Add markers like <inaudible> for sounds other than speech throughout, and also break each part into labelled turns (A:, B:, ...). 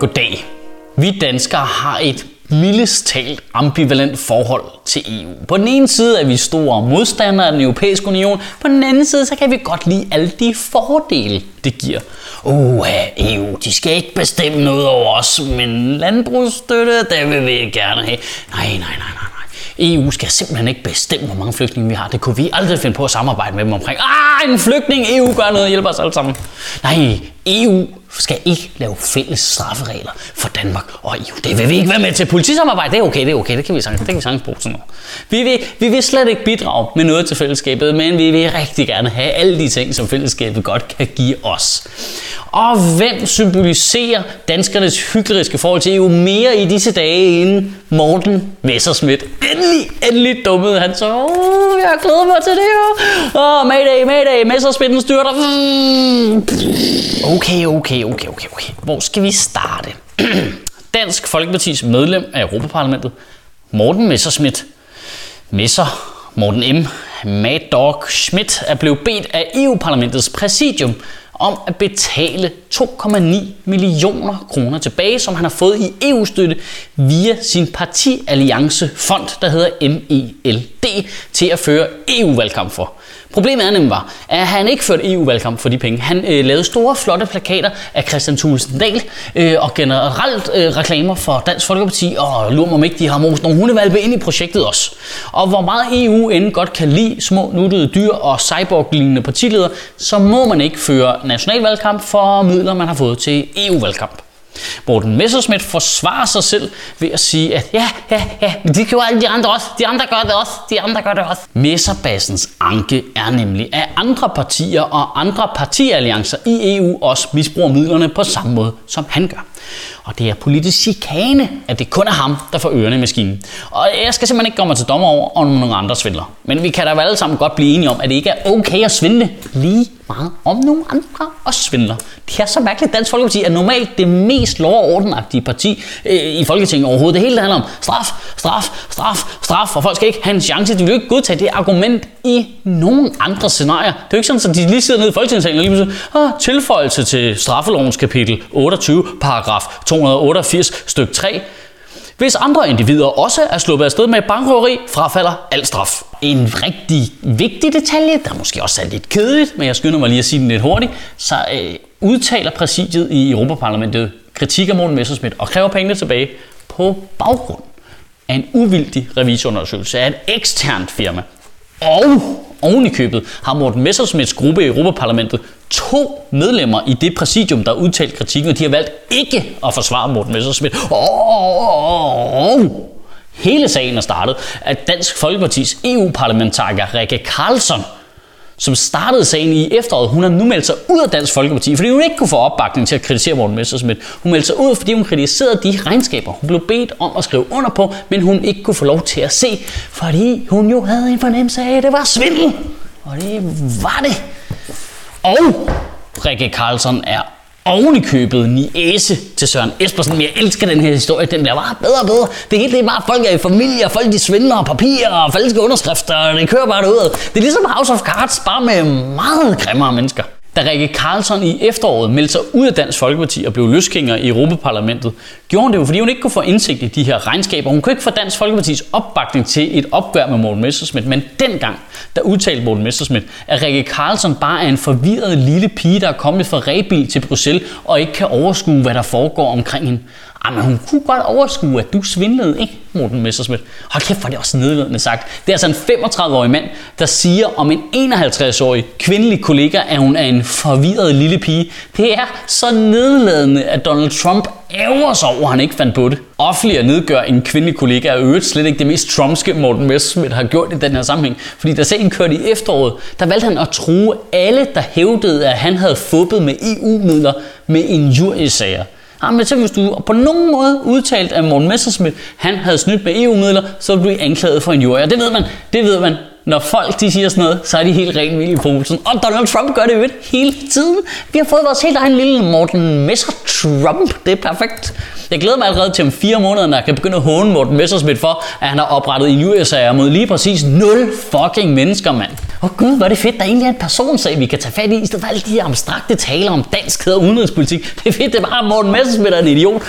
A: Goddag. Vi danskere har et mildest talt ambivalent forhold til EU. På den ene side er vi store modstandere af den europæiske union, på den anden side så kan vi godt lide alle de fordele, det giver. Åh, EU, de skal ikke bestemme noget over os, men landbrugsstøtte, det vil vi gerne have. Nej, nej, nej, nej. EU skal simpelthen ikke bestemme, hvor mange flygtninge vi har. Det kunne vi aldrig finde på at samarbejde med dem omkring. Ah, en flygtning! EU gør noget og hjælper os alle sammen. Nej, EU skal ikke lave fælles strafferegler for Danmark og EU. Det vil vi ikke være med til. Politisamarbejde, det er okay, det er okay, det kan vi sagtens, det kan vi sagtens bruge til noget. Vi vil, vi vil slet ikke bidrage med noget til fællesskabet, men vi vil rigtig gerne have alle de ting, som fællesskabet godt kan give os. Og hvem symboliserer danskernes hykleriske forhold til EU mere i disse dage end Morten Messerschmidt? Endelig, endelig dummede han så. Oh, jeg glæder mig til det her. Åh, oh, mayday, mayday, Messerschmitten styrter. Mm. Okay, okay, okay, okay, okay. Hvor skal vi starte? <clears throat> Dansk Folkepartis medlem af Europaparlamentet, Morten Messerschmidt, Messer, Morten M. Mad Dog Schmidt er blevet bedt af EU-parlamentets præsidium om at betale 2,9 millioner kroner tilbage, som han har fået i EU-støtte via sin partialliancefond, der hedder MELD, til at føre EU-valgkamp for. Problemet er nemlig var, at han ikke førte EU-valgkamp for de penge. Han øh, lavede store, flotte plakater af Christian Thulesen Dahl øh, og generelt øh, reklamer for Dansk Folkeparti, og lurer mig om ikke, de har most nogle hundevalpe ind i projektet også. Og hvor meget EU end godt kan lide små nuttede dyr og cyborg-lignende partiledere, så må man ikke føre nationalvalgkamp for midler, man har fået til EU-valgkamp. Morten Messerschmidt forsvarer sig selv ved at sige, at ja, ja, ja, men de gjorde alle de andre også. De andre gør det også. De andre gør det også. Messerbassens anke er nemlig, at andre partier og andre partialliancer i EU også misbruger midlerne på samme måde, som han gør. Og det er politisk chikane, at det kun er ham, der får ørerne i maskinen. Og jeg skal simpelthen ikke komme til dommer over, om nogle andre svindler. Men vi kan da alle sammen godt blive enige om, at det ikke er okay at svindle lige meget om nogle andre og svindler. Det er så mærkeligt. Dansk Folkeparti er normalt det mest lov- og ordenagtige parti øh, i Folketinget overhovedet. Det hele handler om straf, straf, straf, straf, og folk skal ikke have en chance. De vil ikke godtage det argument i nogen andre scenarier. Det er jo ikke sådan, at de lige sidder nede i Folketingssalen og lige pludselig, ah, tilføjelse til straffelovens kapitel 28, paragraf 288, styk 3. Hvis andre individer også er sluppet afsted med bankrøveri, frafalder al straf. En rigtig vigtig detalje, der måske også er lidt kedeligt, men jeg skynder mig lige at sige den lidt hurtigt, så øh, udtaler præsidiet i Europaparlamentet kritik af Morten Messerschmidt og kræver pengene tilbage på baggrund af en uvildig revisorundersøgelse af et eksternt firma. Og oven i købet har Morten Messersmiths gruppe i Europaparlamentet to medlemmer i det præsidium, der har udtalt kritikken, og de har valgt ikke at forsvare Morten Messersmith. Og hele sagen er startet at Dansk Folkepartis EU-parlamentariker Rikke Karlsson som startede sagen i efteråret. Hun har nu meldt sig ud af Dansk Folkeparti, fordi hun ikke kunne få opbakning til at kritisere Morten Messersmith. Hun meldte sig ud, fordi hun kritiserede de regnskaber, hun blev bedt om at skrive under på, men hun ikke kunne få lov til at se, fordi hun jo havde en fornemmelse af, at det var svindel. Og det var det. Og Rikke Carlson er ovenikøbet niæse til Søren Espersen. Men jeg elsker den her historie. Den bliver bare bedre og bedre. Det hele det er bare, folk er i familie, og folk de svindler papirer og falske underskrifter, og det kører bare derud. Det er ligesom House of Cards, bare med meget grimmere mennesker. Da Rikke Karlsson i efteråret meldte sig ud af Dansk Folkeparti og blev løsgænger i Europaparlamentet, gjorde hun det jo, fordi hun ikke kunne få indsigt i de her regnskaber. Hun kunne ikke få Dansk Folkepartis opbakning til et opgør med Morten Messerschmidt. Men dengang, der udtalte Morten Messerschmidt, at Rikke Karlsson bare er en forvirret lille pige, der er kommet fra Rebil til Bruxelles og ikke kan overskue, hvad der foregår omkring hende. Ah, Jamen, hun kunne godt overskue, at du svindlede, ikke, Morten Messerschmidt? Hold kæft, hvor det også nedledende sagt. Det er altså en 35-årig mand, der siger om en 51-årig kvindelig kollega, at hun er en forvirret lille pige. Det er så nedladende, at Donald Trump ærger sig over, at han ikke fandt på det. Offentlig at nedgøre en kvindelig kollega er øvrigt slet ikke det mest trumpske, Morten Messerschmidt har gjort i den her sammenhæng. Fordi da sagen kørte i efteråret, der valgte han at true alle, der hævdede, at han havde fubbet med EU-midler med en jurysager. Ah, Jamen, så hvis du på nogen måde udtalt, at Morten Messerschmidt han havde snydt med EU-midler, så ville du blive anklaget for en jury. Og det ved man, det ved man når folk de siger sådan noget, så er de helt rent vildt i posen. Og Donald Trump gør det jo hele tiden. Vi har fået vores helt egen lille Morten Messer Trump. Det er perfekt. Jeg glæder mig allerede til om fire måneder, når jeg kan begynde at håne Morten Messerschmidt for, at han har oprettet en USA mod lige præcis 0 fucking mennesker, mand. Åh oh, gud, hvor er det fedt, der egentlig er en personsag, vi kan tage fat i, i stedet for alle de her abstrakte taler om danskhed og udenrigspolitik. Det er fedt, det er bare Morten Messerschmidt er en idiot.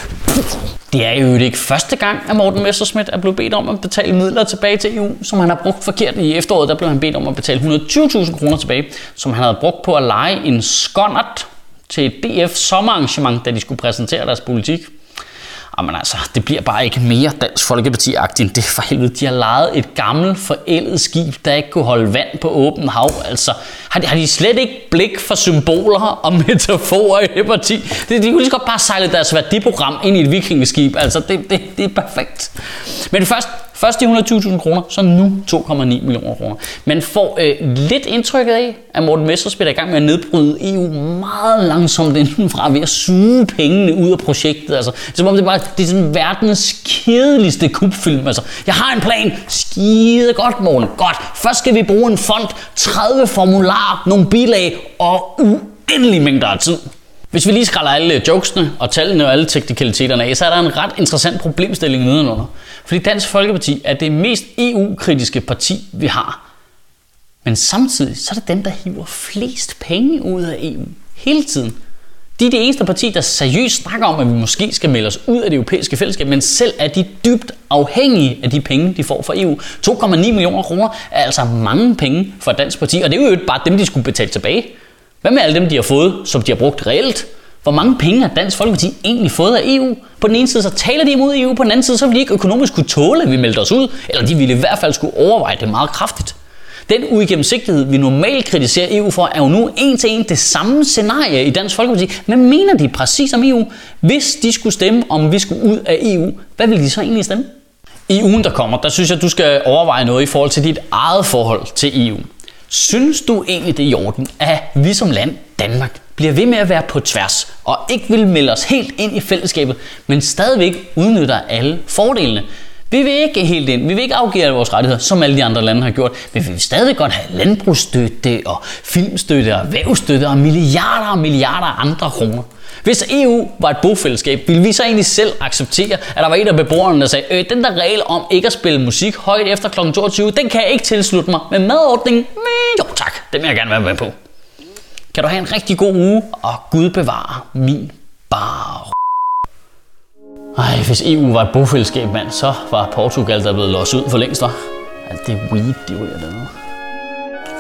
A: Det er jo ikke første gang, at Morten Messerschmidt er blevet bedt om at betale midler tilbage til EU, som han har brugt forkert. I efteråret der blev han bedt om at betale 120.000 kroner tilbage, som han havde brugt på at lege en skonnert til et DF sommerarrangement, da de skulle præsentere deres politik. Jamen altså, det bliver bare ikke mere Dansk Folkeparti-agtigt end det for helvede. De har lejet et gammelt, forældet skib, der ikke kunne holde vand på åben hav. Altså, har de, har de slet ikke blik for symboler og <laughs> metaforer i det parti? De, de kunne lige så godt bare sejle deres værdiprogram ind i et vikingeskib. Altså, det, det, det er perfekt. Men først, Først de 120.000 kroner, så nu 2,9 millioner kroner. Man får øh, lidt indtrykket af, at Morten Messerschmidt er i gang med at nedbryde EU meget langsomt indenfra ved at suge pengene ud af projektet. Altså, det er som om det, bare, det er sådan verdens kedeligste kubfilm. Altså, jeg har en plan. Skide godt, Morten. Godt. Først skal vi bruge en fond, 30 formularer, nogle bilag og uendelige mængder af tid. Hvis vi lige skræller alle øh, jokesene og tallene og alle teknikaliteterne af, så er der en ret interessant problemstilling nedenunder. Fordi Dansk Folkeparti er det mest EU-kritiske parti, vi har. Men samtidig så er det dem, der hiver flest penge ud af EU hele tiden. De er det eneste parti, der seriøst snakker om, at vi måske skal melde os ud af det europæiske fællesskab, men selv er de dybt afhængige af de penge, de får fra EU. 2,9 millioner kroner er altså mange penge for et dansk parti, og det er jo ikke bare dem, de skulle betale tilbage. Hvad med alle dem, de har fået, som de har brugt reelt? Hvor mange penge har Dansk Folkeparti egentlig fået af EU? På den ene side så taler de imod EU, på den anden side så vil de ikke økonomisk kunne tåle, at vi melder os ud, eller de ville i hvert fald skulle overveje det meget kraftigt. Den uigennemsigtighed, vi normalt kritiserer EU for, er jo nu en til en det samme scenarie i Dansk Folkeparti. Hvad mener de præcis om EU? Hvis de skulle stemme, om vi skulle ud af EU, hvad vil de så egentlig stemme? I ugen, der kommer, der synes jeg, du skal overveje noget i forhold til dit eget forhold til EU. Synes du egentlig, det er i orden, at vi som land, Danmark, bliver ved med at være på tværs og ikke vil melde os helt ind i fællesskabet, men stadigvæk udnytter alle fordelene? Vi vil ikke helt ind, vi vil ikke afgive vores rettigheder, som alle de andre lande har gjort, men vi vil stadig godt have landbrugsstøtte og filmstøtte og vævstøtte og milliarder og milliarder af andre kroner. Hvis EU var et bofællesskab, ville vi så egentlig selv acceptere, at der var en af beboerne, der sagde, øh, den der regel om ikke at spille musik højt efter kl. 22, den kan jeg ikke tilslutte mig. Men madordningen, mm, jo tak, den vil jeg gerne være med på. Kan du have en rigtig god uge, og Gud bevare min bar. Ej, hvis EU var et bofællesskab, mand, så var Portugal der blevet låst ud for længst, var. Alt det weed, de ryger dernede.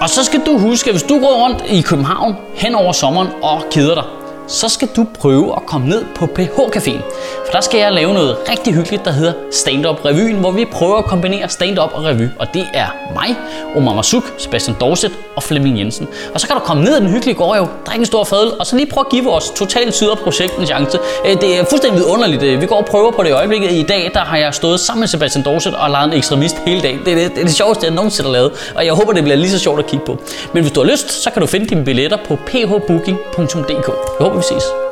A: Og så skal du huske, at hvis du går rundt i København hen over sommeren og keder dig, så skal du prøve at komme ned på PH Caféen. For der skal jeg lave noget rigtig hyggeligt, der hedder Stand Up Revyen, hvor vi prøver at kombinere stand-up og revy. Og det er mig, Omar Masuk, Sebastian Dorset og Flemming Jensen. Og så kan du komme ned i den hyggelige gårdhav, drikke en stor fadel, og så lige prøve at give vores totalt syder projekt en chance. Øh, det er fuldstændig underligt. Øh, vi går og prøver på det i øjeblikket. I dag der har jeg stået sammen med Sebastian Dorset og lavet en ekstremist hele dagen. Det er det, det, er det sjoveste, jeg nogensinde har lavet. Og jeg håber, det bliver lige så sjovt at kigge på. Men hvis du har lyst, så kan du finde dine billetter på phbooking.dk. Jeg håber, vi ses.